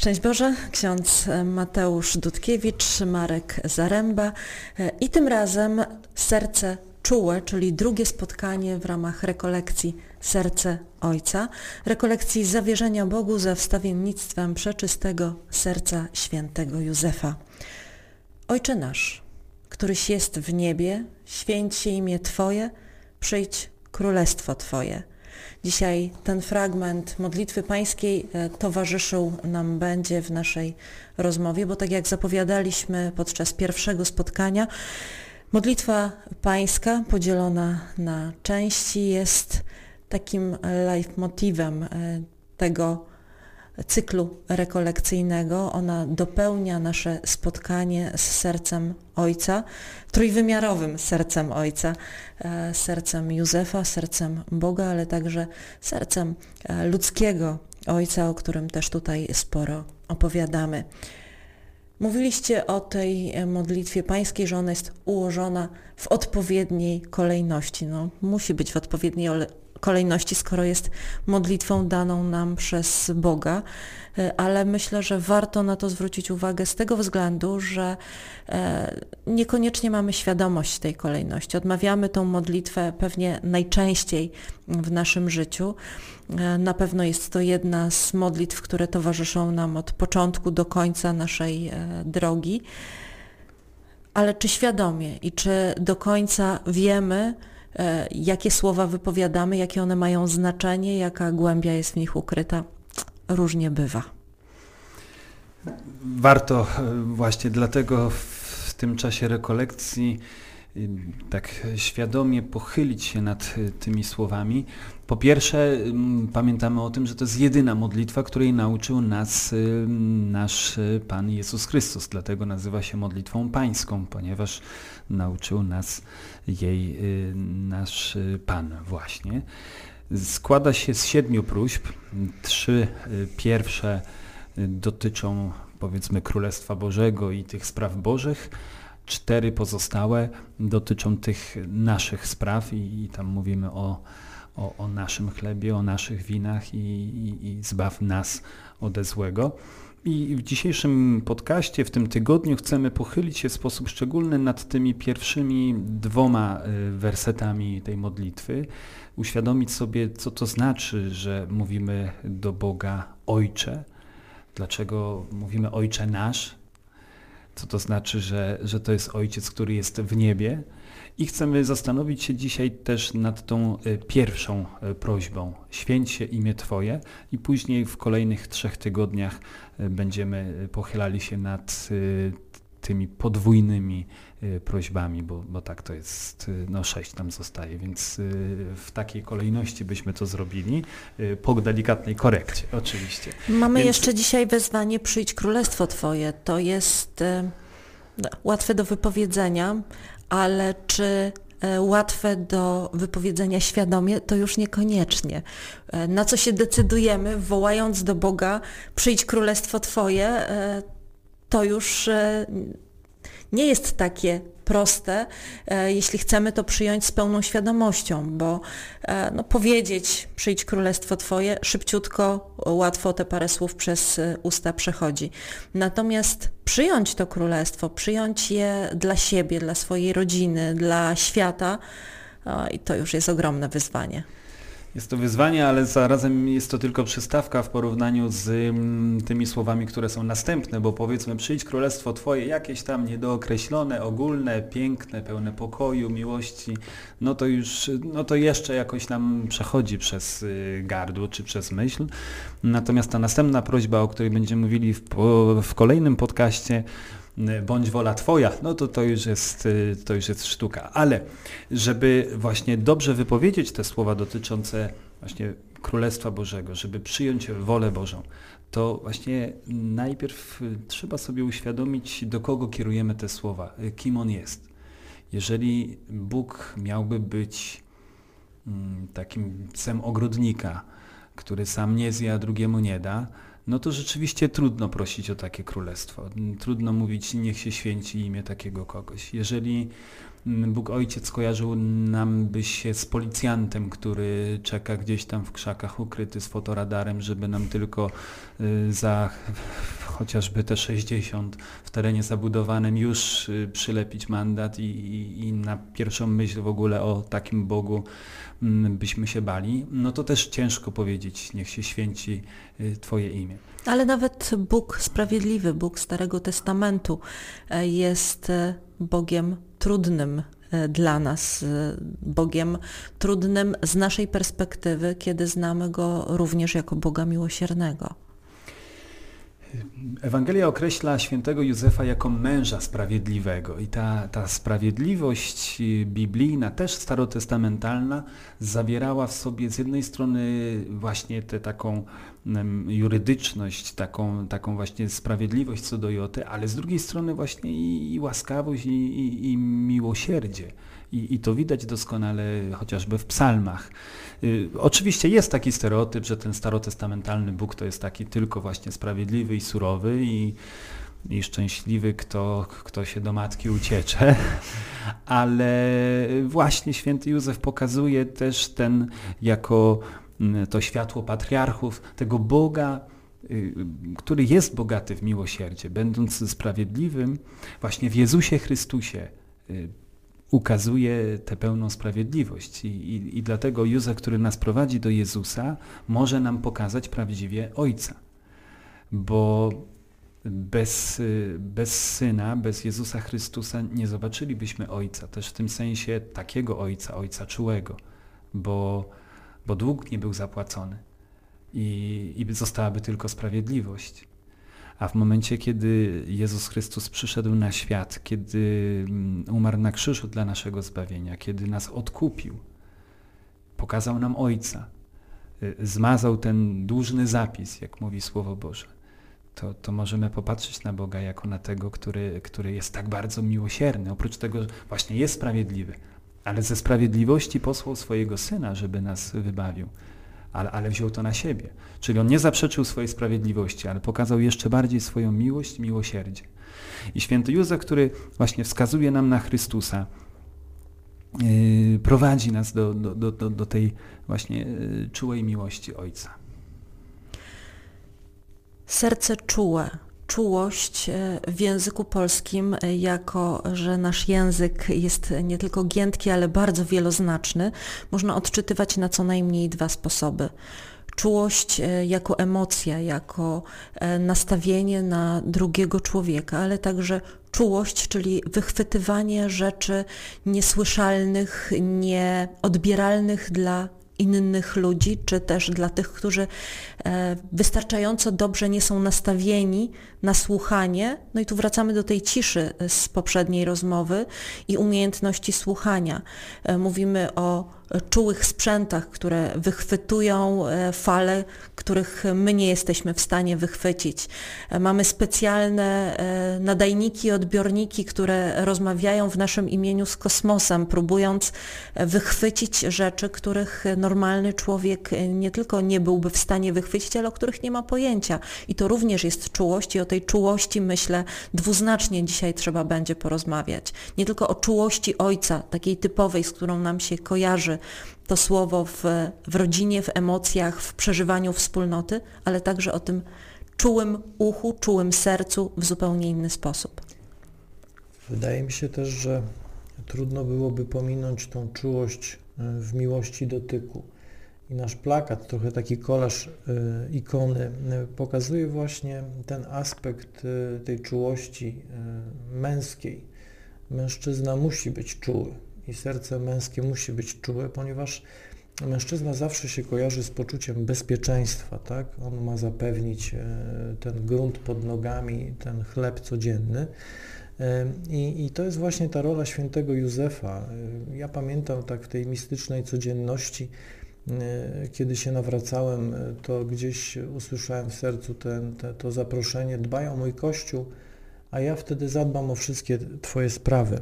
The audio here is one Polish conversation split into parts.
Szczęść Boże, ksiądz Mateusz Dudkiewicz, Marek Zaręba i tym razem Serce Czułe, czyli drugie spotkanie w ramach rekolekcji Serce Ojca, rekolekcji zawierzenia Bogu za wstawiennictwem przeczystego serca świętego Józefa. Ojcze nasz, któryś jest w niebie, święć się imię Twoje, przyjdź królestwo Twoje. Dzisiaj ten fragment modlitwy pańskiej e, towarzyszył nam będzie w naszej rozmowie, bo tak jak zapowiadaliśmy podczas pierwszego spotkania, modlitwa pańska podzielona na części jest takim leitmotivem e, tego cyklu rekolekcyjnego. Ona dopełnia nasze spotkanie z sercem Ojca, trójwymiarowym sercem Ojca, e, sercem Józefa, sercem Boga, ale także sercem e, ludzkiego Ojca, o którym też tutaj sporo opowiadamy. Mówiliście o tej e, modlitwie pańskiej, że ona jest ułożona w odpowiedniej kolejności. No, musi być w odpowiedniej kolejności, skoro jest modlitwą daną nam przez Boga, e, ale myślę, że warto na to zwrócić uwagę z tego względu, że e, niekoniecznie mamy świadomość tej kolejności. Odmawiamy tą modlitwę pewnie najczęściej w naszym życiu. E, na pewno jest to jedna z modlitw, które towarzyszą nam od początku do końca naszej drogi. Ale czy świadomie i czy do końca wiemy, jakie słowa wypowiadamy, jakie one mają znaczenie, jaka głębia jest w nich ukryta. Różnie bywa. Warto e, właśnie dlatego w tym czasie rekolekcji y, tak świadomie pochylić się nad tymi słowami. Po pierwsze, pamiętamy o tym, że to jest jedyna modlitwa, której nauczył nas nasz Pan Jezus Chrystus. Dlatego nazywa się modlitwą pańską, ponieważ nauczył nas jej y, nasz y, Pan właśnie. Składa się z siedmiu próśb. Trzy y, pierwsze dotyczą powiedzmy Królestwa Bożego i tych spraw Bożych. Cztery pozostałe dotyczą tych naszych spraw i, i tam mówimy o, o, o, naszym chlebie, o naszych winach i, i, i zbaw nas ode złego. I w dzisiejszym podcaście, w tym tygodniu chcemy pochylić się w sposób szczególny nad tymi pierwszymi dwoma y, wersetami tej modlitwy, uświadomić sobie, co to znaczy, że mówimy do Boga Ojcze, dlaczego mówimy Ojcze nasz, co to znaczy, że, że to jest Ojciec, który jest w niebie, i chcemy zastanowić się dzisiaj też nad tą e, pierwszą e, prośbą. Święć się imię Twoje i później w kolejnych trzech tygodniach będziemy pochylali się nad tymi podwójnymi prośbami, bo, bo tak to jest, no sześć nam zostaje, więc w takiej kolejności byśmy to zrobili, po delikatnej korekcie oczywiście. Mamy więc... jeszcze dzisiaj wezwanie przyjdź królestwo Twoje. To jest łatwe do wypowiedzenia, ale czy łatwe do wypowiedzenia świadomie, to już niekoniecznie. E, na co się decydujemy, wołając do Boga, przyjdź królestwo Twoje, e, to już nie jest takie proste, e, jeśli chcemy to przyjąć z pełną świadomością, bo e, no, powiedzieć przyjdź królestwo Twoje szybciutko, łatwo te parę słów przez e, usta przechodzi. Natomiast przyjąć to królestwo, przyjąć je dla siebie, dla swojej rodziny, dla świata, i to już jest ogromne wyzwanie. Jest to wyzwanie, ale zarazem jest to tylko przystawka w porównaniu z mm, tymi słowami, które są następne, bo powiedzmy przyjdź królestwo Twoje, jakieś tam niedookreślone, ogólne, piękne, pełne pokoju, miłości, no to już, no to jeszcze jakoś nam przechodzi przez y, gardło czy przez myśl. Natomiast ta następna prośba, o której będziemy mówili w, w kolejnym podcaście, bądź wola Twoja, no to to już, jest, y, to już jest sztuka. Ale żeby właśnie dobrze wypowiedzieć te słowa dotyczące właśnie Królestwa Bożego, żeby przyjąć wolę Bożą, to właśnie najpierw y, trzeba sobie uświadomić, do kogo kierujemy te słowa, kim On jest. Jeżeli Bóg miałby być mm, takim psem ogrodnika, który sam nie zje, a drugiemu nie da, no to rzeczywiście trudno prosić o takie królestwo. Trudno mówić, niech się święci imię takiego kogoś. Jeżeli Bóg Ojciec kojarzył nam by się z policjantem, który czeka gdzieś tam w krzakach ukryty z fotoradarem, żeby nam tylko y, za chociażby te 60 w terenie zabudowanym już y, przylepić mandat i, i, i na pierwszą myśl w ogóle o takim Bogu mm, byśmy się bali, no to też ciężko powiedzieć, niech się święci y, Twoje imię. Ale nawet Bóg sprawiedliwy, Bóg Starego Testamentu e, jest e, Bogiem trudnym e, dla nas, Bogiem trudnym z naszej perspektywy, kiedy znamy Go również jako Boga miłosiernego. Ewangelia określa świętego Józefa jako męża sprawiedliwego i ta, ta sprawiedliwość biblijna, też starotestamentalna, zawierała w sobie z jednej strony właśnie tę taką jurydyczność, taką, taką właśnie sprawiedliwość co do Joty, ale z drugiej strony właśnie i, i łaskawość i, i, i miłosierdzie. I, I, to widać doskonale chociażby w psalmach. Y, oczywiście jest taki stereotyp, że ten starotestamentalny Bóg to jest taki tylko właśnie sprawiedliwy i surowy i, i szczęśliwy, kto, kto się do matki uciecze, ale właśnie święty Józef pokazuje też ten jako to światło patriarchów, tego Boga, y, który jest bogaty w miłosierdzie, będąc sprawiedliwym, właśnie w Jezusie Chrystusie y, ukazuje tę pełną sprawiedliwość. I, i, I, dlatego Józef, który nas prowadzi do Jezusa, może nam pokazać prawdziwie Ojca. Bo bez, bez Syna, bez Jezusa Chrystusa nie zobaczylibyśmy Ojca. Też w tym sensie takiego Ojca, Ojca czułego. Bo, bo dług nie był zapłacony. I, i zostałaby tylko sprawiedliwość. A w momencie, kiedy Jezus Chrystus przyszedł na świat, kiedy mm, umarł na krzyżu dla naszego zbawienia, kiedy nas odkupił, pokazał nam Ojca, y, zmazał ten dłużny zapis, jak mówi Słowo Boże, to, to możemy popatrzeć na Boga jako na tego, który, który jest tak bardzo miłosierny. Oprócz tego właśnie jest sprawiedliwy, ale ze sprawiedliwości posłał swojego Syna, żeby nas wybawił ale, ale wziął to na siebie. Czyli on nie zaprzeczył swojej sprawiedliwości, ale pokazał jeszcze bardziej swoją miłość, miłosierdzie. I święty Józef, który właśnie wskazuje nam na Chrystusa, yy, prowadzi nas do, do, do, do tej właśnie yy, czułej miłości Ojca. Serce czułe, czułość e, w języku polskim, e, jako że nasz język jest nie tylko giętki, ale bardzo wieloznaczny, można odczytywać na co najmniej dwa sposoby. Czułość e, jako emocja, jako nastawienie na drugiego człowieka, ale także czułość, czyli wychwytywanie rzeczy niesłyszalnych, nieodbieralnych dla innych ludzi, czy też dla tych, którzy wystarczająco dobrze nie są nastawieni na słuchanie. No i tu wracamy do tej ciszy z poprzedniej rozmowy i umiejętności słuchania. E, mówimy o czułych sprzętach, które wychwytują e, fale, których my nie jesteśmy w stanie wychwycić. E, mamy specjalne e, nadajniki, odbiorniki, które rozmawiają w naszym imieniu z kosmosem, próbując wychwycić rzeczy, których normalny człowiek nie tylko nie byłby w stanie wychwycić, ale o których nie ma pojęcia. I to również jest czułość i o tej czułości myślę dwuznacznie dzisiaj trzeba będzie porozmawiać. Nie tylko o czułości ojca, takiej typowej, z którą nam się kojarzy to słowo w, w rodzinie, w emocjach, w przeżywaniu wspólnoty, ale także o tym czułym uchu, czułym sercu w zupełnie inny sposób. Wydaje mi się też, że trudno byłoby pominąć tą czułość e, w miłości dotyku. I nasz plakat, trochę taki kolaż y, ikony, y, pokazuje właśnie ten aspekt y, tej czułości męskiej. Mężczyzna musi być czuły i serce męskie musi być czułe, ponieważ mężczyzna zawsze się kojarzy z poczuciem bezpieczeństwa, tak? On ma zapewnić ten grunt pod nogami, ten chleb codzienny. I, I, to jest właśnie ta rola świętego Józefa. Ja pamiętam tak w tej mistycznej codzienności, kiedy się nawracałem, to gdzieś usłyszałem w sercu ten, te, to zaproszenie, dbaj o mój Kościół, a ja wtedy zadbam o wszystkie Twoje sprawy.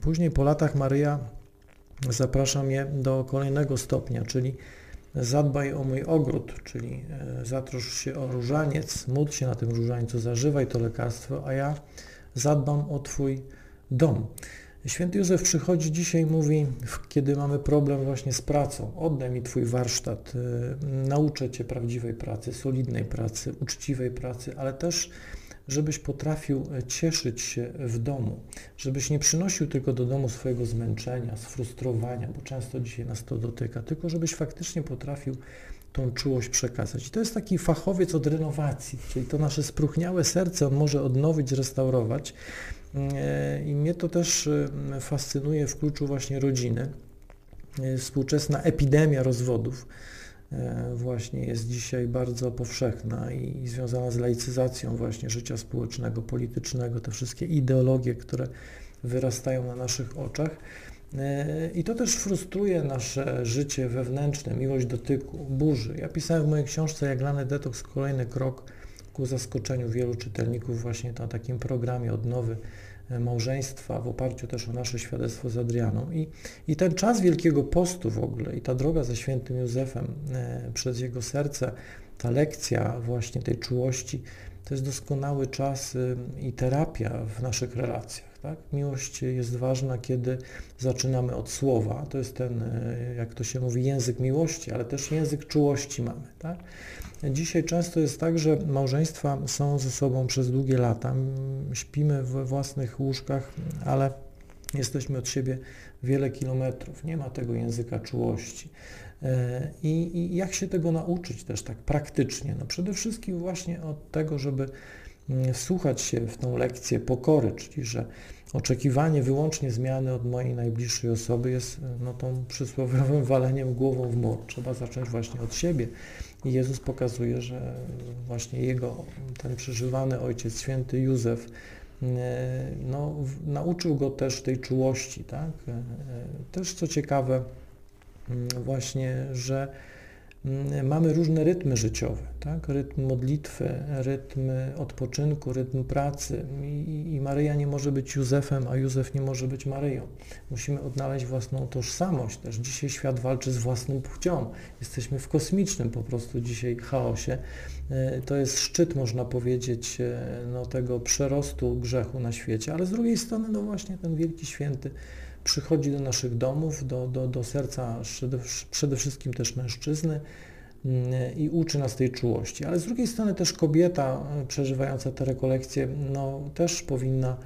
Później po latach Maryja zaprasza mnie do kolejnego stopnia, czyli zadbaj o mój ogród, czyli e, zatrosz się o różaniec, módl się na tym różańcu, zażywaj to lekarstwo, a ja zadbam o Twój dom. Święty Józef przychodzi dzisiaj, mówi, kiedy mamy problem właśnie z pracą, oddaj mi Twój warsztat, y, nauczę Cię prawdziwej pracy, solidnej pracy, uczciwej pracy, ale też żebyś potrafił e, cieszyć się w domu, żebyś nie przynosił tylko do domu swojego zmęczenia, sfrustrowania, bo często dzisiaj nas to dotyka, tylko żebyś faktycznie potrafił tą czułość przekazać. I to jest taki fachowiec od renowacji, czyli to nasze spróchniałe serce on może odnowić, restaurować. E, I mnie to też e, fascynuje w kluczu właśnie rodziny. Współczesna epidemia rozwodów E, właśnie jest dzisiaj bardzo powszechna i, związana z laicyzacją właśnie życia społecznego, politycznego, te wszystkie ideologie, które wyrastają na naszych oczach. E, I to też frustruje nasze życie wewnętrzne, miłość dotyku, burzy. Ja pisałem w mojej książce Jaglany Detoks kolejny krok ku zaskoczeniu wielu czytelników właśnie na takim programie odnowy E, małżeństwa, w oparciu też o nasze świadectwo z Adrianą. I, I ten czas Wielkiego Postu w ogóle i ta droga ze świętym Józefem e, przez jego serce, ta lekcja właśnie tej czułości, to jest doskonały czas y, i terapia w naszych relacjach. Tak? Miłość jest ważna, kiedy zaczynamy od słowa. To jest ten, e, jak to się mówi, język miłości, ale też język czułości mamy. Tak? Dzisiaj często jest tak, że małżeństwa są ze sobą przez długie lata, śpimy we własnych łóżkach, ale jesteśmy od siebie wiele kilometrów. Nie ma tego języka czułości. E, I, I, jak się tego nauczyć też tak praktycznie? No przede wszystkim właśnie od tego, żeby wsłuchać się w tą lekcję pokory, czyli że oczekiwanie wyłącznie zmiany od mojej najbliższej osoby jest no, tą przysłowiowym waleniem głową w mur. Trzeba zacząć właśnie od siebie. Jezus pokazuje, że właśnie Jego, ten przeżywany Ojciec Święty Józef, e, no, nauczył go też tej czułości, tak? E, też co ciekawe, właśnie, że Mm, mamy różne rytmy życiowe, tak? rytm modlitwy, rytm odpoczynku, rytm pracy I, i Maryja nie może być Józefem, a Józef nie może być Maryją. Musimy odnaleźć własną tożsamość też. Dzisiaj świat walczy z własnym płcią. Jesteśmy w kosmicznym po prostu dzisiaj chaosie. E, to jest szczyt, można powiedzieć, e, no, tego przerostu grzechu na świecie, ale z drugiej strony no właśnie ten wielki święty przychodzi do naszych domów, do, do, do serca przede wszystkim też mężczyzny mm, i uczy nas tej czułości. Ale z drugiej strony też kobieta e, przeżywająca te rekolekcje no, też powinna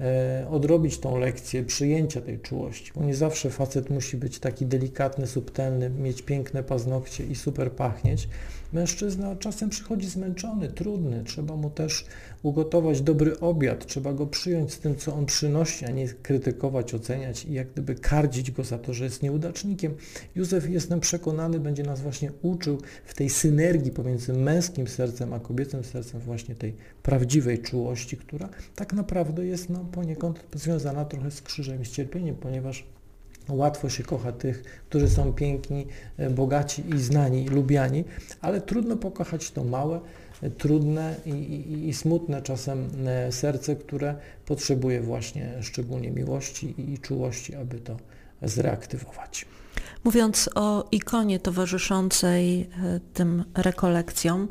e, odrobić tą lekcję przyjęcia tej czułości, bo nie zawsze facet musi być taki delikatny, subtelny, mieć piękne paznokcie i super pachnieć, Mężczyzna czasem przychodzi zmęczony, trudny, trzeba mu też ugotować dobry obiad, trzeba go przyjąć z tym, co on przynosi, a nie krytykować, oceniać i jak gdyby kardzić go za to, że jest nieudacznikiem. Józef, jestem przekonany, będzie nas właśnie uczył w tej synergii pomiędzy męskim sercem a kobiecym sercem właśnie tej prawdziwej czułości, która tak naprawdę jest no, poniekąd związana trochę z krzyżem i z cierpieniem, ponieważ Łatwo się kocha tych, którzy są piękni, e, bogaci i znani, lubiani, ale trudno pokochać to małe, e, trudne i, i, i, smutne czasem e, serce, które potrzebuje właśnie szczególnie miłości i czułości, aby to zreaktywować. Mówiąc o ikonie towarzyszącej tym rekolekcjom,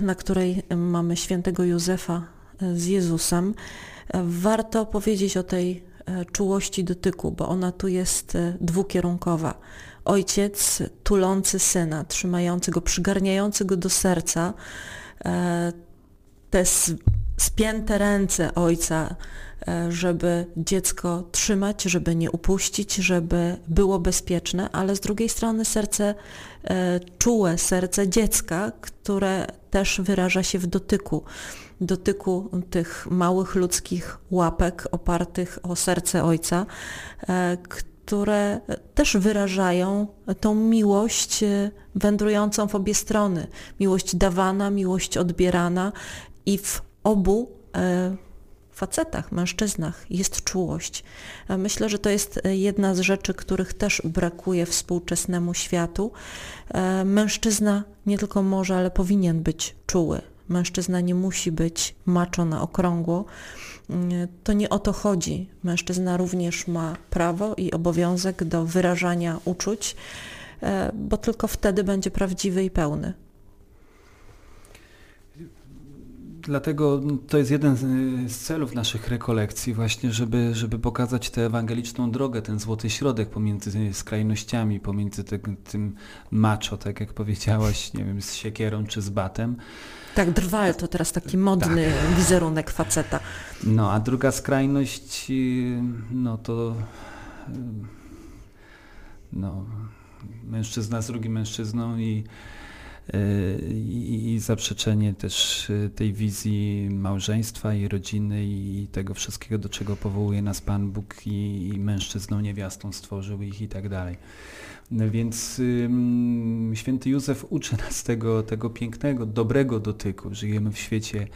na której mamy świętego Józefa z Jezusem, warto powiedzieć o tej E, czułości dotyku, bo ona tu jest e, dwukierunkowa. Ojciec tulący syna, trzymający go, przygarniający go do serca, e, te spięte ręce ojca, żeby dziecko trzymać, żeby nie upuścić, żeby było bezpieczne, ale z drugiej strony serce czułe, serce dziecka, które też wyraża się w dotyku dotyku tych małych ludzkich łapek opartych o serce Ojca, e, które też wyrażają tą miłość e, wędrującą w obie strony. Miłość dawana, miłość odbierana i w obu e, facetach, mężczyznach jest czułość. Myślę, że to jest jedna z rzeczy, których też brakuje współczesnemu światu. Mężczyzna nie tylko może, ale powinien być czuły. Mężczyzna nie musi być macho na okrągło. To nie o to chodzi. Mężczyzna również ma prawo i obowiązek do wyrażania uczuć, e, bo tylko wtedy będzie prawdziwy i pełny. dlatego to jest jeden z celów naszych rekolekcji właśnie, żeby, żeby pokazać tę ewangeliczną drogę, ten złoty środek pomiędzy skrajnościami, pomiędzy te, tym macho, tak jak powiedziałaś, nie wiem, z siekierą czy z batem. Tak, drwal to teraz taki modny tak. wizerunek faceta. No, a druga skrajność, no to no, mężczyzna z drugim mężczyzną i i, zaprzeczenie też y, tej wizji małżeństwa i rodziny i tego wszystkiego, do czego powołuje nas Pan Bóg i, i mężczyzną, niewiastą stworzył ich i tak dalej. No więc ym, święty Józef uczy nas tego, tego pięknego, dobrego dotyku. Żyjemy w świecie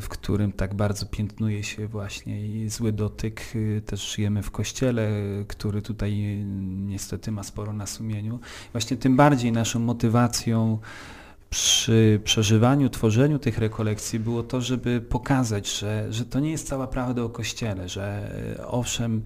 w którym tak bardzo piętnuje się właśnie zły dotyk. Y, też żyjemy w kościele, który tutaj niestety ma sporo na sumieniu. Właśnie tym bardziej naszą motywacją przy przeżywaniu, tworzeniu tych rekolekcji było to, żeby pokazać, że, że to nie jest cała prawda o Kościele, że e, owszem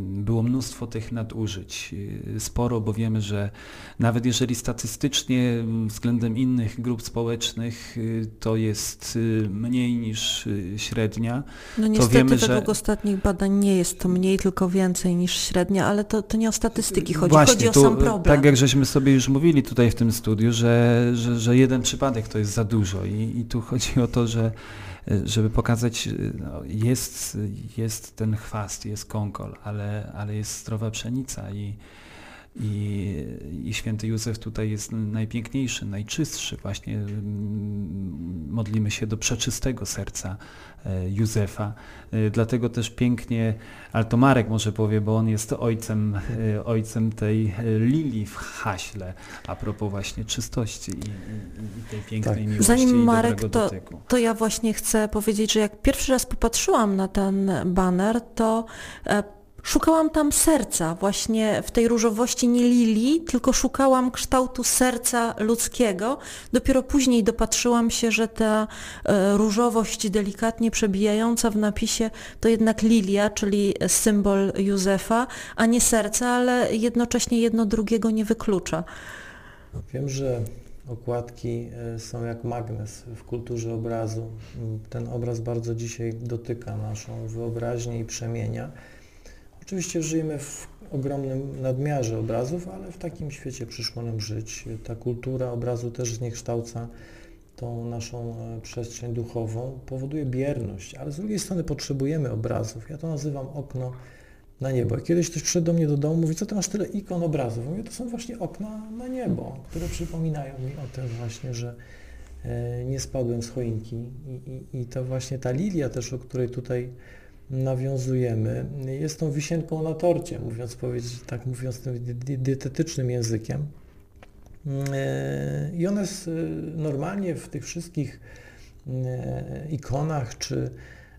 było mnóstwo tych nadużyć, e, sporo, bo wiemy, że nawet jeżeli statystycznie względem innych grup społecznych e, to jest mniej niż średnia, no niestety, to wiemy, że... według ostatnich badań nie jest to mniej, tylko więcej niż średnia, ale to, to nie o statystyki chodzi, Właśnie, chodzi o tu, sam problem. Tak jak żeśmy sobie już mówili tutaj w tym studiu, że że, że, jeden przypadek to jest za dużo. I, i tu chodzi o to, że żeby pokazać, no, jest, jest ten chwast, jest kąkol, ale, ale jest zdrowa pszenica i, i, I święty Józef tutaj jest najpiękniejszy, najczystszy. Właśnie mm, modlimy się do przeczystego serca e, Józefa. E, dlatego też pięknie, ale to Marek może powie, bo on jest ojcem, e, ojcem tej lilii w haśle, a propos właśnie czystości i, i, i tej pięknej tak. miłości Zanim Marek, to, to ja właśnie chcę powiedzieć, że jak pierwszy raz popatrzyłam na ten baner, to Szukałam tam serca, właśnie w tej różowości nie lilii, tylko szukałam kształtu serca ludzkiego. Dopiero później dopatrzyłam się, że ta e, różowość delikatnie przebijająca w napisie to jednak lilia, czyli symbol Józefa, a nie serce, ale jednocześnie jedno drugiego nie wyklucza. Wiem, że okładki e, są jak magnes w kulturze obrazu. Ten obraz bardzo dzisiaj dotyka naszą wyobraźnię i przemienia. Oczywiście żyjemy w ogromnym nadmiarze obrazów, ale w takim świecie przyszło nam żyć. Ta kultura obrazu też zniekształca tą naszą e, przestrzeń duchową, powoduje bierność, ale z drugiej strony potrzebujemy obrazów. Ja to nazywam okno na niebo. Kiedyś ktoś przyszedł do mnie do domu, mówi, co ty masz tyle ikon obrazów? Mówię, to są właśnie okna na niebo, które przypominają mi o tym właśnie, że e, nie spadłem z choinki i, i, i to właśnie ta lilia też, o której tutaj nawiązujemy, jest tą wisienką na torcie, mówiąc, powiedzieć, tak mówiąc tym dietetycznym językiem. E, I ona jest e, normalnie w tych wszystkich e, ikonach czy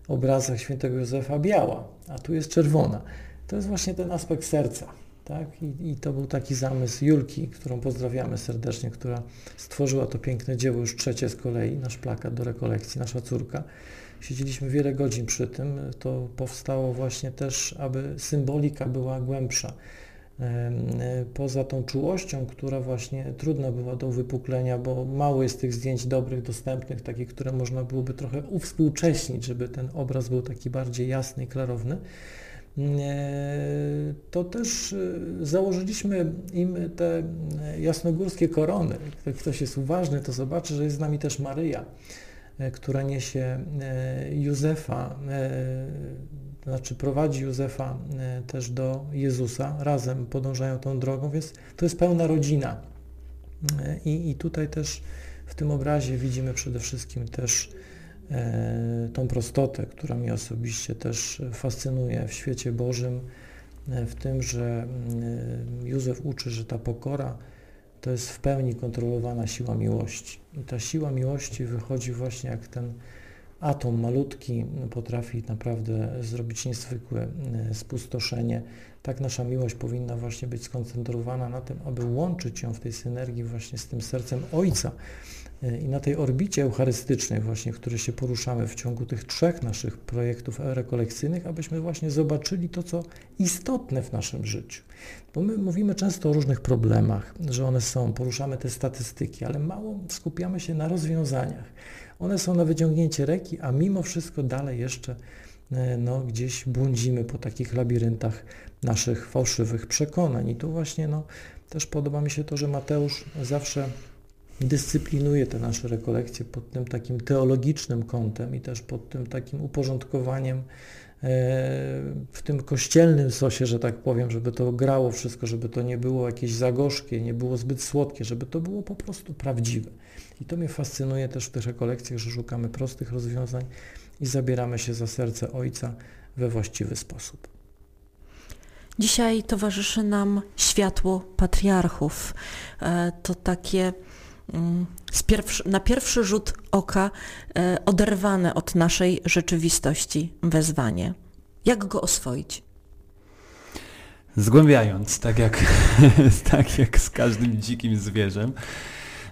obrazach świętego Józefa biała, a tu jest czerwona. To jest właśnie ten aspekt serca. Tak? I, I, to był taki zamysł Julki, którą pozdrawiamy serdecznie, która stworzyła to piękne dzieło, już trzecie z kolei, nasz plakat do rekolekcji, nasza córka. Siedzieliśmy wiele godzin przy tym. To powstało właśnie też, aby symbolika była głębsza. Poza tą czułością, która właśnie trudna była do uwypuklenia, bo mało jest tych zdjęć dobrych, dostępnych, takich, które można byłoby trochę uwspółcześnić, żeby ten obraz był taki bardziej jasny i klarowny to też e, założyliśmy im te jasnogórskie korony. Jak ktoś jest uważny, to zobaczy, że jest z nami też Maryja. E, która niesie e, Józefa, e, znaczy prowadzi Józefa też do Jezusa, razem podążają tą drogą, więc to jest pełna rodzina. I, i tutaj też w tym obrazie widzimy przede wszystkim też tą prostotę, która mnie osobiście też fascynuje w świecie Bożym, w tym, że Józef uczy, że ta pokora to jest w pełni kontrolowana siła miłości. I ta siła miłości wychodzi właśnie jak ten atom malutki potrafi naprawdę zrobić niezwykłe e, spustoszenie. Tak nasza miłość powinna właśnie być skoncentrowana na tym, aby łączyć ją w tej synergii właśnie z tym sercem Ojca, i na tej orbicie eucharystycznej właśnie, w której się poruszamy w ciągu tych trzech naszych projektów rekolekcyjnych, abyśmy właśnie zobaczyli to, co istotne w naszym życiu. Bo my mówimy często o różnych problemach, że one są, poruszamy te statystyki, ale mało skupiamy się na rozwiązaniach. one są na wyciągnięcie ręki, a mimo wszystko dalej jeszcze e, no, gdzieś błądzimy po takich labiryntach naszych fałszywych przekonań. I tu właśnie no, też podoba mi się to, że Mateusz zawsze dyscyplinuje te nasze rekolekcje pod tym takim teologicznym kątem i też pod tym takim uporządkowaniem e, w tym kościelnym sosie, że tak powiem, żeby to grało wszystko, żeby to nie było jakieś zagorzkie, nie było zbyt słodkie, żeby to było po prostu prawdziwe. I to mnie fascynuje też w tych rekolekcjach, że szukamy prostych rozwiązań i zabieramy się za serce Ojca we właściwy sposób. Dzisiaj towarzyszy nam światło patriarchów. E, to takie na pierwszy rzut oka e, oderwane od naszej rzeczywistości wezwanie. Jak go oswoić? Zgłębiając, tak jak, tak jak z każdym dzikim zwierzem,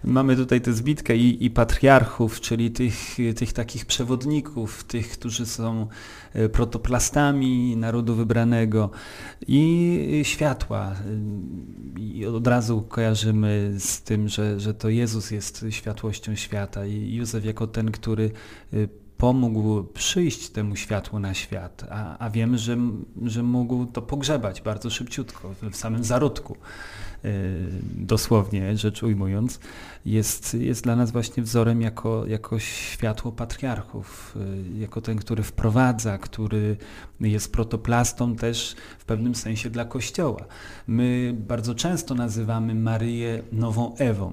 Mamy tutaj tę zbitkę i, i patriarchów, czyli tych, tych takich przewodników, tych, którzy są e, protoplastami narodu wybranego i światła. I od razu kojarzymy z tym, że, że to Jezus jest światłością świata i Józef jako ten, który e, pomógł przyjść temu światłu na świat, a, a że, że mógł to pogrzebać bardzo szybciutko, w samym zarodku. Y, dosłownie rzecz ujmując, jest, jest dla nas właśnie wzorem jako, jako światło patriarchów, y, jako ten, który wprowadza, który jest protoplastą też w pewnym sensie dla Kościoła. My bardzo często nazywamy Maryję nową Ewą,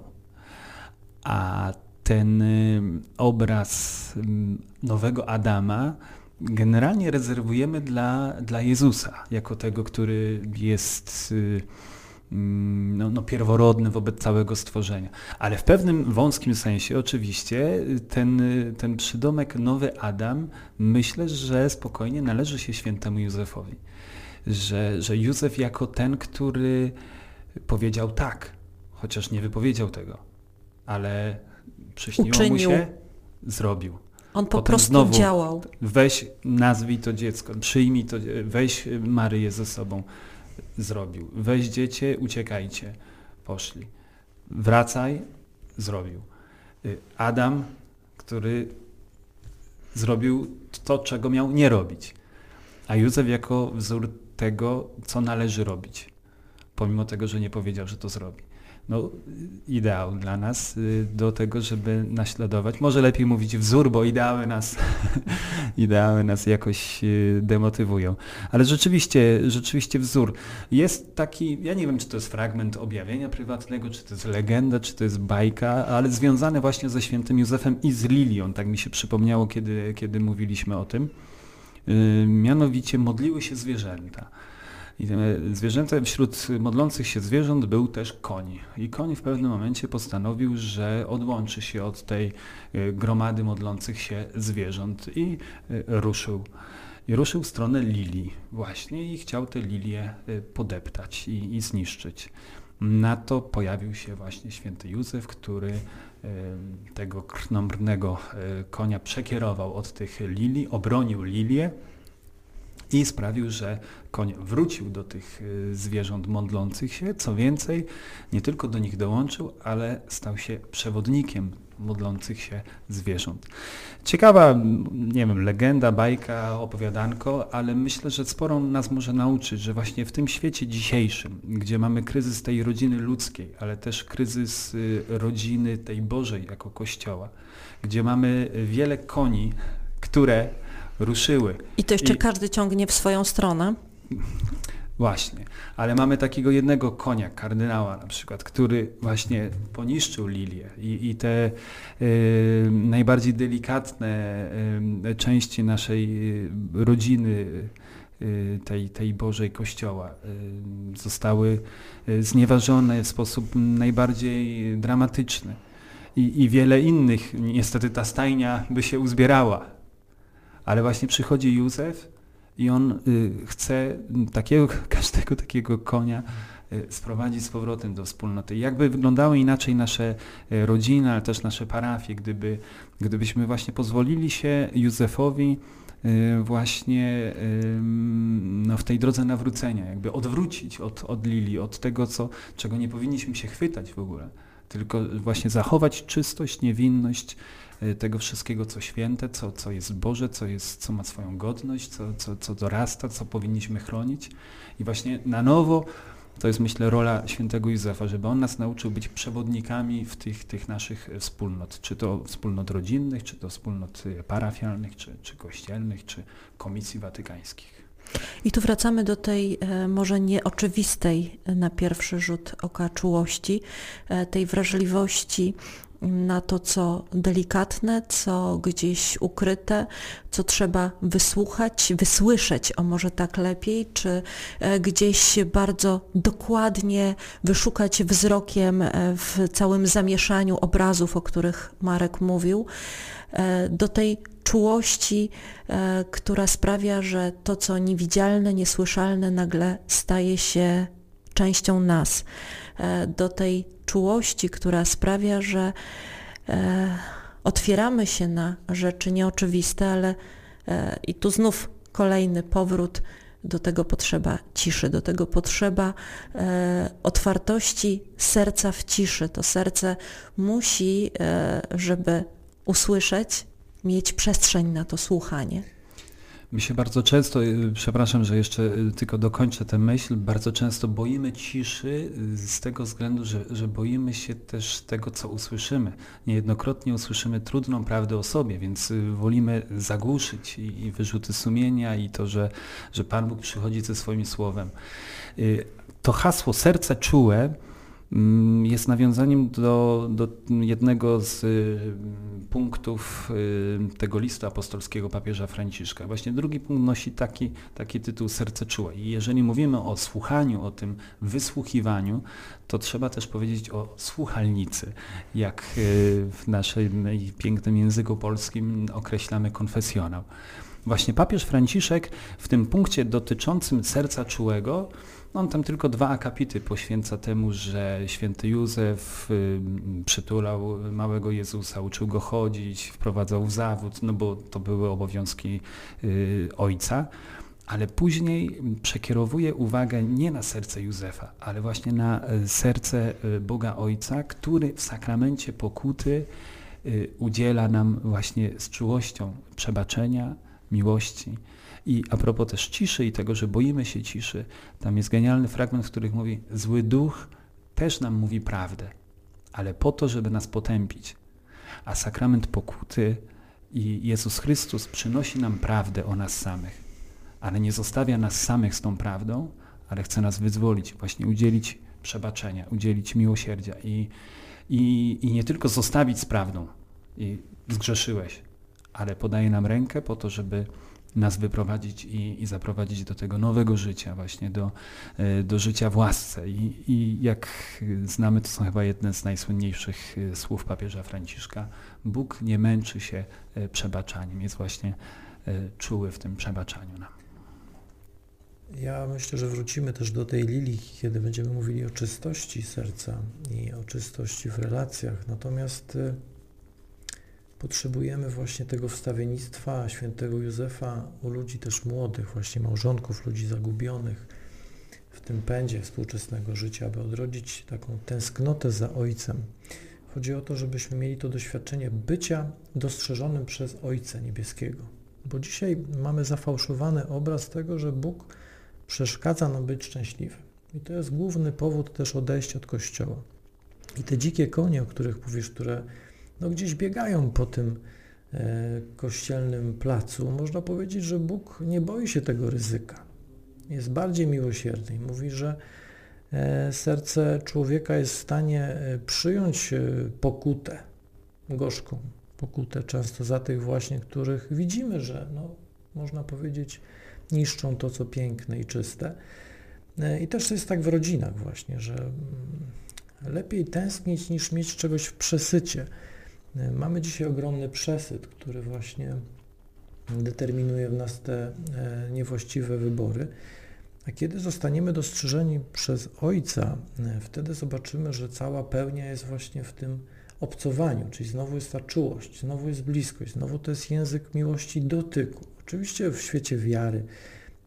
a ten y, obraz nowego Adama generalnie rezerwujemy dla, dla Jezusa, jako tego, który jest Mm, no, no, pierworodny wobec całego stworzenia. Ale w pewnym wąskim sensie oczywiście ten, ten przydomek nowy Adam myślę, że spokojnie należy się świętemu Józefowi. Że, że Józef jako ten, który powiedział tak, chociaż nie wypowiedział tego, ale przyśniło Uczynił. mu się, zrobił. On po Potem prostu znowu, działał. Weź, nazwij to dziecko, przyjmij to, weź Maryję ze sobą zrobił. Weź dziecię, uciekajcie. Poszli. Wracaj, zrobił. Y, Adam, który zrobił to, czego miał nie robić. A Józef jako wzór tego, co należy robić. Pomimo tego, że nie powiedział, że to zrobi no, ideał dla nas y, do tego, żeby naśladować. Może lepiej mówić wzór, bo ideały nas, ideały nas jakoś y, demotywują. Ale rzeczywiście, rzeczywiście wzór. Jest taki, ja nie wiem, czy to jest fragment objawienia prywatnego, czy to jest legenda, czy to jest bajka, ale związany właśnie ze świętym Józefem i z Lilią, tak mi się przypomniało, kiedy, kiedy mówiliśmy o tym. Y, mianowicie modliły się zwierzęta. I zwierzęta, wśród modlących się zwierząt był też koń. I koń w pewnym momencie postanowił, że odłączy się od tej e, gromady modlących się zwierząt i e, ruszył. I ruszył w stronę lilii właśnie i chciał te lilie e, podeptać i, i zniszczyć. Na to pojawił się właśnie święty Józef, który tego krnomrnego konia przekierował od tych lilii, obronił lilię i sprawił, że koń wrócił do tych y, zwierząt modlących się. Co więcej, nie tylko do nich dołączył, ale stał się przewodnikiem modlących się zwierząt. Ciekawa, nie wiem, legenda, bajka, opowiadanko, ale myślę, że sporo nas może nauczyć, że właśnie w tym świecie dzisiejszym, gdzie mamy kryzys tej rodziny ludzkiej, ale też kryzys y, rodziny tej Bożej jako Kościoła, gdzie mamy wiele koni, które ruszyły. I to jeszcze I... każdy ciągnie w swoją stronę? Właśnie, ale mamy takiego jednego konia, kardynała na przykład, który właśnie poniszczył lilię i, i te y, najbardziej delikatne y, części naszej y, rodziny, y, tej, tej Bożej Kościoła y, zostały y, znieważone w sposób najbardziej dramatyczny. I, I wiele innych, niestety ta stajnia by się uzbierała, ale właśnie przychodzi Józef i on y, chce takiego, każdego takiego konia y, sprowadzić z powrotem do wspólnoty. Jakby wyglądały inaczej nasze y, rodziny, ale też nasze parafie, gdyby, gdybyśmy właśnie pozwolili się Józefowi właśnie no, w tej drodze nawrócenia, jakby odwrócić od, od Lili, od tego, co, czego nie powinniśmy się chwytać w ogóle, tylko właśnie zachować czystość, niewinność, tego wszystkiego, co święte, co, co jest Boże, co, jest, co ma swoją godność, co, co, co dorasta, co powinniśmy chronić. I właśnie na nowo to jest myślę rola świętego Józefa, żeby on nas nauczył być przewodnikami w tych, tych naszych wspólnot, czy to wspólnot rodzinnych, czy to wspólnot parafialnych, czy, czy kościelnych, czy komisji watykańskich. I tu wracamy do tej e, może nieoczywistej na pierwszy rzut oka czułości, e, tej wrażliwości na to, co delikatne, co gdzieś ukryte, co trzeba wysłuchać, wysłyszeć, o może tak lepiej, czy e, gdzieś bardzo dokładnie wyszukać wzrokiem w całym zamieszaniu obrazów, o których Marek mówił, do tej czułości, e, która sprawia, że to, co niewidzialne, niesłyszalne, nagle staje się częścią nas. E, do tej czułości, która sprawia, że e, otwieramy się na rzeczy nieoczywiste, ale i tu znów kolejny powrót do tego potrzeba ciszy, do tego potrzeba e, otwartości serca w ciszy. To serce musi, e, żeby usłyszeć, mieć przestrzeń na to słuchanie. My się bardzo często, y, przepraszam, że jeszcze y, tylko dokończę tę myśl, bardzo często boimy ciszy y, z tego względu, że, że boimy się też tego, co usłyszymy. Niejednokrotnie usłyszymy trudną prawdę o sobie, więc wolimy zagłuszyć i, i wyrzuty sumienia i to, że, że Pan Bóg przychodzi ze swoim słowem. To hasło serce czułe jest nawiązaniem do, do jednego z y, punktów y, tego listu apostolskiego papieża Franciszka. Właśnie drugi punkt nosi taki, taki tytuł Serce czułe. I jeżeli mówimy o słuchaniu, o tym wysłuchiwaniu, to trzeba też powiedzieć o słuchalnicy, jak y, w naszym pięknym języku polskim określamy konfesjonał. Właśnie papież Franciszek w tym punkcie dotyczącym serca czułego on tam tylko dwa akapity poświęca temu, że święty Józef y, przytulał małego Jezusa, uczył go chodzić, wprowadzał w zawód, no bo to były obowiązki y, ojca ale później przekierowuje uwagę nie na serce Józefa, ale właśnie na y, serce Boga Ojca, który w sakramencie pokuty udziela nam właśnie z czułością przebaczenia, miłości. I a propos też ciszy i tego, że boimy się ciszy, tam jest genialny fragment, w którym mówi, zły duch też nam mówi prawdę, ale po to, żeby nas potępić. A sakrament pokuty i Jezus Chrystus przynosi nam prawdę o nas samych, ale nie zostawia nas samych z tą prawdą, ale chce nas wyzwolić, właśnie udzielić przebaczenia, udzielić miłosierdzia i, i, i nie tylko zostawić z prawdą i zgrzeszyłeś, ale podaje nam rękę po to, żeby nas wyprowadzić i, i zaprowadzić do tego nowego życia, właśnie do, e, do życia w łasce. I, I jak znamy, to są chyba jedne z najsłynniejszych e, słów papieża Franciszka. Bóg nie męczy się e, przebaczaniem, jest właśnie czuły w tym przebaczaniu nam. Ja myślę, że wrócimy też do tej lilii, kiedy będziemy mówili o czystości serca i o czystości w relacjach. Natomiast Potrzebujemy właśnie tego wstawiennictwa świętego Józefa u ludzi też młodych, właśnie małżonków, ludzi zagubionych w tym pędzie współczesnego życia, aby odrodzić taką tęsknotę za Ojcem. Chodzi o to, żebyśmy mieli to doświadczenie bycia dostrzeżonym przez Ojca Niebieskiego. Bo dzisiaj mamy zafałszowany obraz tego, że Bóg przeszkadza nam być szczęśliwym. I to jest główny powód też odejścia od Kościoła. I te dzikie konie, o których mówisz, które no gdzieś biegają po tym e, kościelnym placu. Można powiedzieć, że Bóg nie boi się tego ryzyka. Jest bardziej miłosierny i mówi, że e, serce człowieka jest w stanie e, przyjąć pokutę, gorzką pokutę, często za tych właśnie, których widzimy, że no, można powiedzieć niszczą to, co piękne i czyste. I też jest tak w rodzinach właśnie, że mm, lepiej tęsknić niż mieć czegoś w przesycie. Mamy dzisiaj ogromny przesyt, który właśnie determinuje w nas te e, niewłaściwe wybory. A kiedy zostaniemy dostrzeżeni przez Ojca, e, wtedy zobaczymy, że cała pełnia jest właśnie w tym obcowaniu, czyli znowu jest ta czułość, znowu jest bliskość, znowu to jest język miłości dotyku. Oczywiście w świecie wiary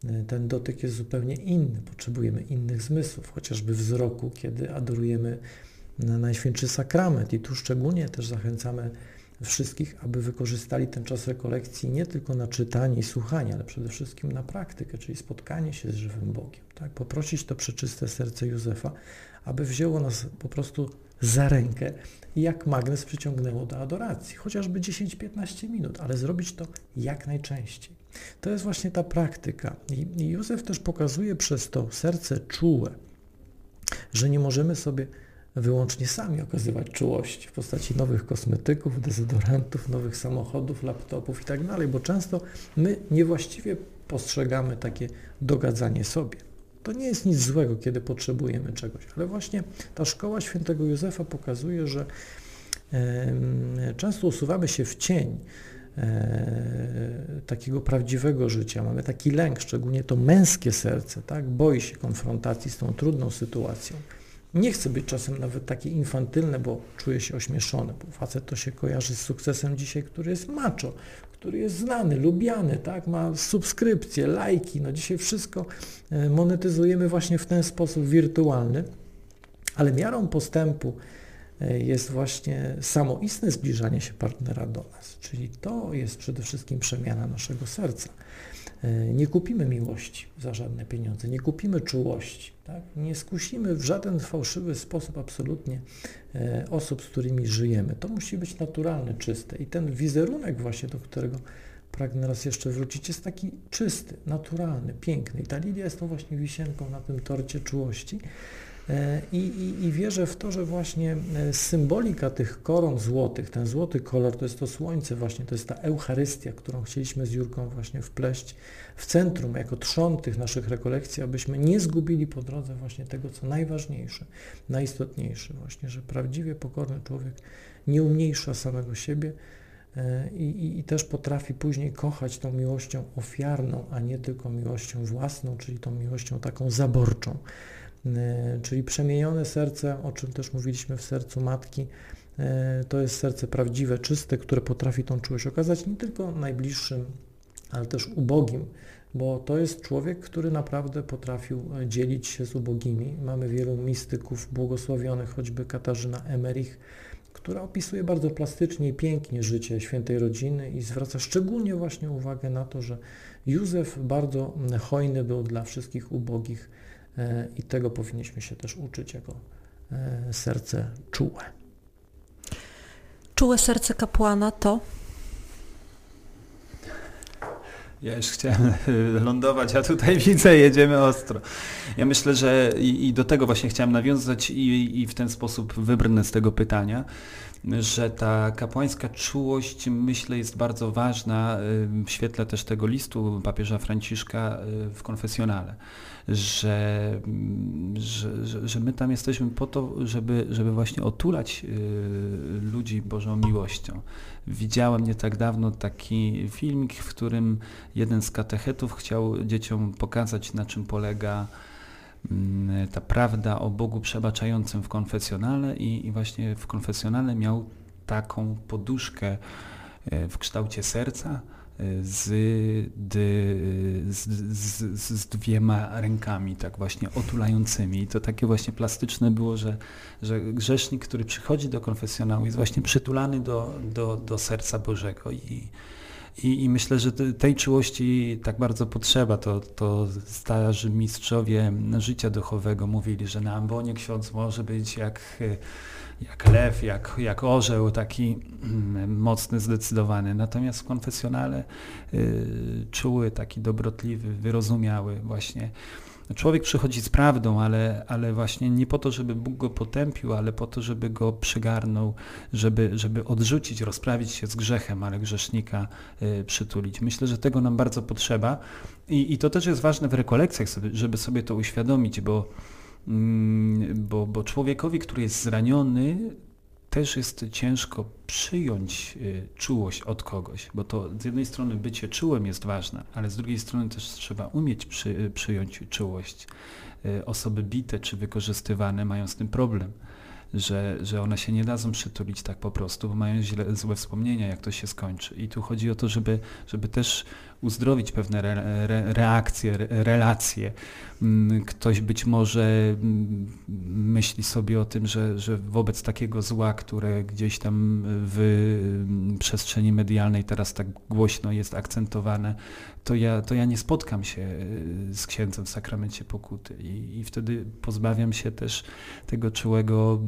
e, ten dotyk jest zupełnie inny, potrzebujemy innych zmysłów, chociażby wzroku, kiedy adorujemy Najświętszy Sakrament i tu szczególnie też zachęcamy wszystkich, aby wykorzystali ten czas rekolekcji nie tylko na czytanie i słuchanie, ale przede wszystkim na praktykę, czyli spotkanie się z żywym Bogiem. Tak? Poprosić to przeczyste serce Józefa, aby wzięło nas po prostu za rękę i jak magnes przyciągnęło do adoracji, chociażby 10-15 minut, ale zrobić to jak najczęściej. To jest właśnie ta praktyka. I Józef też pokazuje przez to serce czułe, że nie możemy sobie wyłącznie sami okazywać czułość w postaci nowych kosmetyków, dezodorantów, nowych samochodów, laptopów i tak bo często my niewłaściwie postrzegamy takie dogadzanie sobie. To nie jest nic złego, kiedy potrzebujemy czegoś, ale właśnie ta szkoła świętego Józefa pokazuje, że często usuwamy się w cień e, takiego prawdziwego życia. Mamy taki lęk, szczególnie to męskie serce, tak? boi się konfrontacji z tą trudną sytuacją. Nie chcę być czasem nawet takie infantylne, bo czuję się ośmieszony, bo facet to się kojarzy z sukcesem dzisiaj, który jest macho, który jest znany, lubiany, tak, ma subskrypcje, lajki, no dzisiaj wszystko e, monetyzujemy właśnie w ten sposób wirtualny, ale miarą postępu e, jest właśnie samoistne zbliżanie się partnera do nas, czyli to jest przede wszystkim przemiana naszego serca. E, nie kupimy miłości za żadne pieniądze, nie kupimy czułości, tak? nie skusimy w żaden fałszywy sposób absolutnie e, osób, z którymi żyjemy. To musi być naturalne, czyste. I ten wizerunek właśnie, do którego pragnę raz jeszcze wrócić, jest taki czysty, naturalny, piękny. I ta Lidia jest tą właśnie wisienką na tym torcie czułości. E, I, i, I, wierzę w to, że właśnie e, symbolika tych koron złotych, ten złoty kolor, to jest to słońce właśnie, to jest ta Eucharystia, którą chcieliśmy z Jurką właśnie wpleść w centrum, jako trzon tych naszych rekolekcji, abyśmy nie zgubili po drodze właśnie tego, co najważniejsze, najistotniejsze właśnie, że prawdziwie pokorny człowiek nie umniejsza samego siebie, e, i, i, i, też potrafi później kochać tą miłością ofiarną, a nie tylko miłością własną, czyli tą miłością taką zaborczą. E, czyli przemienione serce, o czym też mówiliśmy w sercu matki, e, to jest serce prawdziwe, czyste, które potrafi tą czułość okazać nie tylko najbliższym, ale też ubogim, bo to jest człowiek, który naprawdę potrafił dzielić się z ubogimi. Mamy wielu mistyków błogosławionych, choćby Katarzyna Emerich, która opisuje bardzo plastycznie i pięknie życie świętej rodziny i zwraca szczególnie właśnie uwagę na to, że Józef bardzo hojny był dla wszystkich ubogich E, i tego powinniśmy się też uczyć jako e, serce czułe. Czułe serce kapłana to? Ja już chciałem lądować, a tutaj widzę, jedziemy ostro. Ja myślę, że i, i do tego właśnie chciałem nawiązać i, i w ten sposób wybrnę z tego pytania że ta kapłańska czułość, myślę, jest bardzo ważna w świetle też tego listu papieża Franciszka y, w konfesjonale, że, że, że my tam jesteśmy po to, żeby, żeby właśnie otulać y, ludzi Bożą miłością. Widziałem nie tak dawno taki filmik, w którym jeden z katechetów chciał dzieciom pokazać, na czym polega ta prawda o Bogu przebaczającym w konfesjonale i, i właśnie w konfesjonale miał taką poduszkę e, w kształcie serca e, z, z, z, z, dwiema rękami, tak właśnie otulającymi. I to takie właśnie plastyczne było, że, że grzesznik, który przychodzi do konfesjonału jest właśnie przytulany do, do, do serca Bożego i, i, I, myślę, że tej czułości tak bardzo potrzeba. To, to starzy mistrzowie życia duchowego mówili, że na ambonie ksiądz może być jak, jak lew, jak, jak orzeł, taki mm, mocny, zdecydowany. Natomiast w konfesjonale y, czuły, taki dobrotliwy, wyrozumiały właśnie Człowiek przychodzi z prawdą, ale, ale właśnie nie po to, żeby Bóg go potępił, ale po to, żeby go przygarnął, żeby, żeby odrzucić, rozprawić się z grzechem, ale grzesznika y, przytulić. Myślę, że tego nam bardzo potrzeba i, i to też jest ważne w rekolekcjach, sobie, żeby sobie to uświadomić, bo, mm, bo, bo człowiekowi, który jest zraniony, też jest ciężko przyjąć y, czułość od kogoś, bo to z jednej strony bycie czułym jest ważne, ale z drugiej strony też trzeba umieć przy, y, przyjąć czułość. Y, osoby bite czy wykorzystywane mają z tym problem. Że, że one się nie dadzą przytulić tak po prostu, bo mają źle, złe wspomnienia, jak to się skończy. I tu chodzi o to, żeby, żeby też uzdrowić pewne re, re, reakcje, re, relacje. Mm, ktoś być może mm, myśli sobie o tym, że, że wobec takiego zła, które gdzieś tam w mm, przestrzeni medialnej teraz tak głośno jest akcentowane, to ja, to ja nie spotkam się y, z księdzem w sakramencie pokuty i, i wtedy pozbawiam się też tego czułego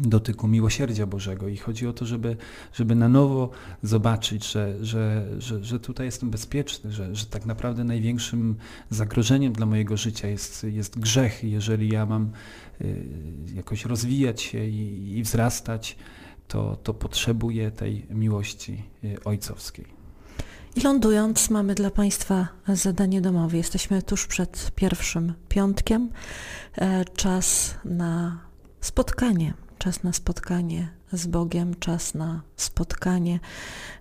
dotyku miłosierdzia Bożego i chodzi o to, żeby, żeby na nowo zobaczyć, że, że, że, że tutaj jestem bezpieczny, że, że tak naprawdę największym zagrożeniem dla mojego życia jest, jest grzech. Jeżeli ja mam y, jakoś rozwijać się i, i wzrastać, to, to potrzebuję tej miłości y, ojcowskiej. I lądując, mamy dla Państwa zadanie domowe. Jesteśmy tuż przed pierwszym piątkiem. E, czas na spotkanie czas na spotkanie z Bogiem, czas na spotkanie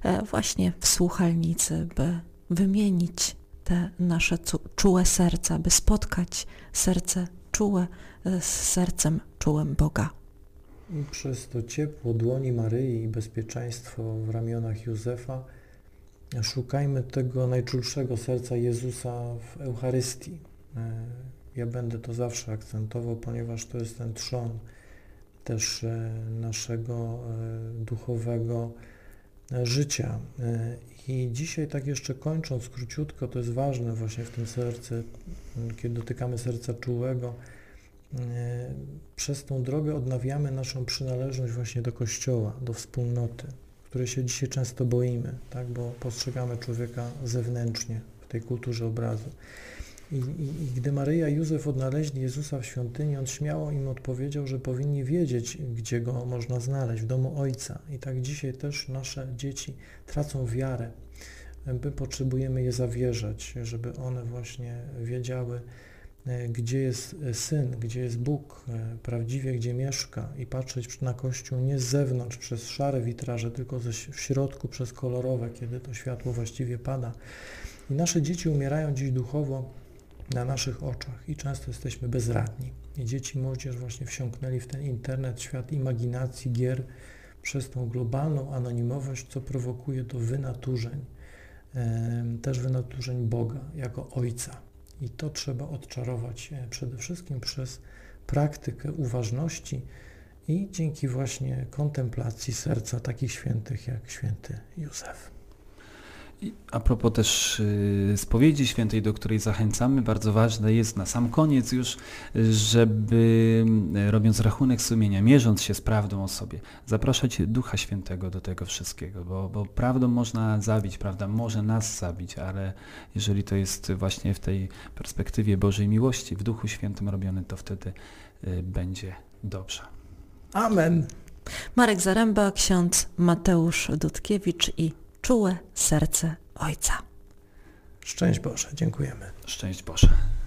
e, właśnie w słuchalnicy, by wymienić te nasze czułe serca, by spotkać serce czułe z sercem czułym Boga. Przez to ciepło dłoni Maryi i bezpieczeństwo w ramionach Józefa szukajmy tego najczulszego serca Jezusa w Eucharystii. Ja będę to zawsze akcentował, ponieważ to jest ten trzon też e, naszego e, duchowego e, życia. I dzisiaj tak jeszcze kończąc króciutko, to jest ważne właśnie w tym sercu, kiedy dotykamy serca czułego, przez tą drogę odnawiamy naszą przynależność właśnie do Kościoła, do wspólnoty, której się dzisiaj często boimy, tak? bo postrzegamy człowieka zewnętrznie w tej kulturze obrazu. I, i, I, gdy Maryja i Józef odnaleźli Jezusa w świątyni, on śmiało im odpowiedział, że powinni wiedzieć, gdzie go można znaleźć, w domu Ojca. I tak dzisiaj też nasze dzieci tracą wiarę. My potrzebujemy je zawierzać, żeby one właśnie wiedziały, e, gdzie jest Syn, gdzie jest Bóg, e, prawdziwie gdzie mieszka i patrzeć na Kościół nie z zewnątrz przez szare witraże, tylko ze, w środku przez kolorowe, kiedy to światło właściwie pada. I nasze dzieci umierają dziś duchowo na naszych oczach i często jesteśmy bezradni. I dzieci młodzież właśnie wsiąknęli w ten internet, świat imaginacji, gier, przez tą globalną anonimowość, co prowokuje do wynaturzeń, też wynaturzeń Boga jako Ojca. I to trzeba odczarować e, przede wszystkim przez praktykę uważności i dzięki właśnie kontemplacji serca takich świętych jak święty Józef. A propos też y, spowiedzi świętej, do której zachęcamy, bardzo ważne jest na sam koniec już, żeby y, robiąc rachunek sumienia, mierząc się z prawdą o sobie, zapraszać Ducha Świętego do tego wszystkiego, bo, bo prawdą można zabić, prawda może nas zabić, ale jeżeli to jest właśnie w tej perspektywie Bożej miłości, w Duchu Świętym robione, to wtedy y, będzie dobrze. Amen. Marek Zaręba, ksiądz Mateusz Dudkiewicz i czułe serce Ojca. Szczęść Boże, dziękujemy. Szczęść Boże.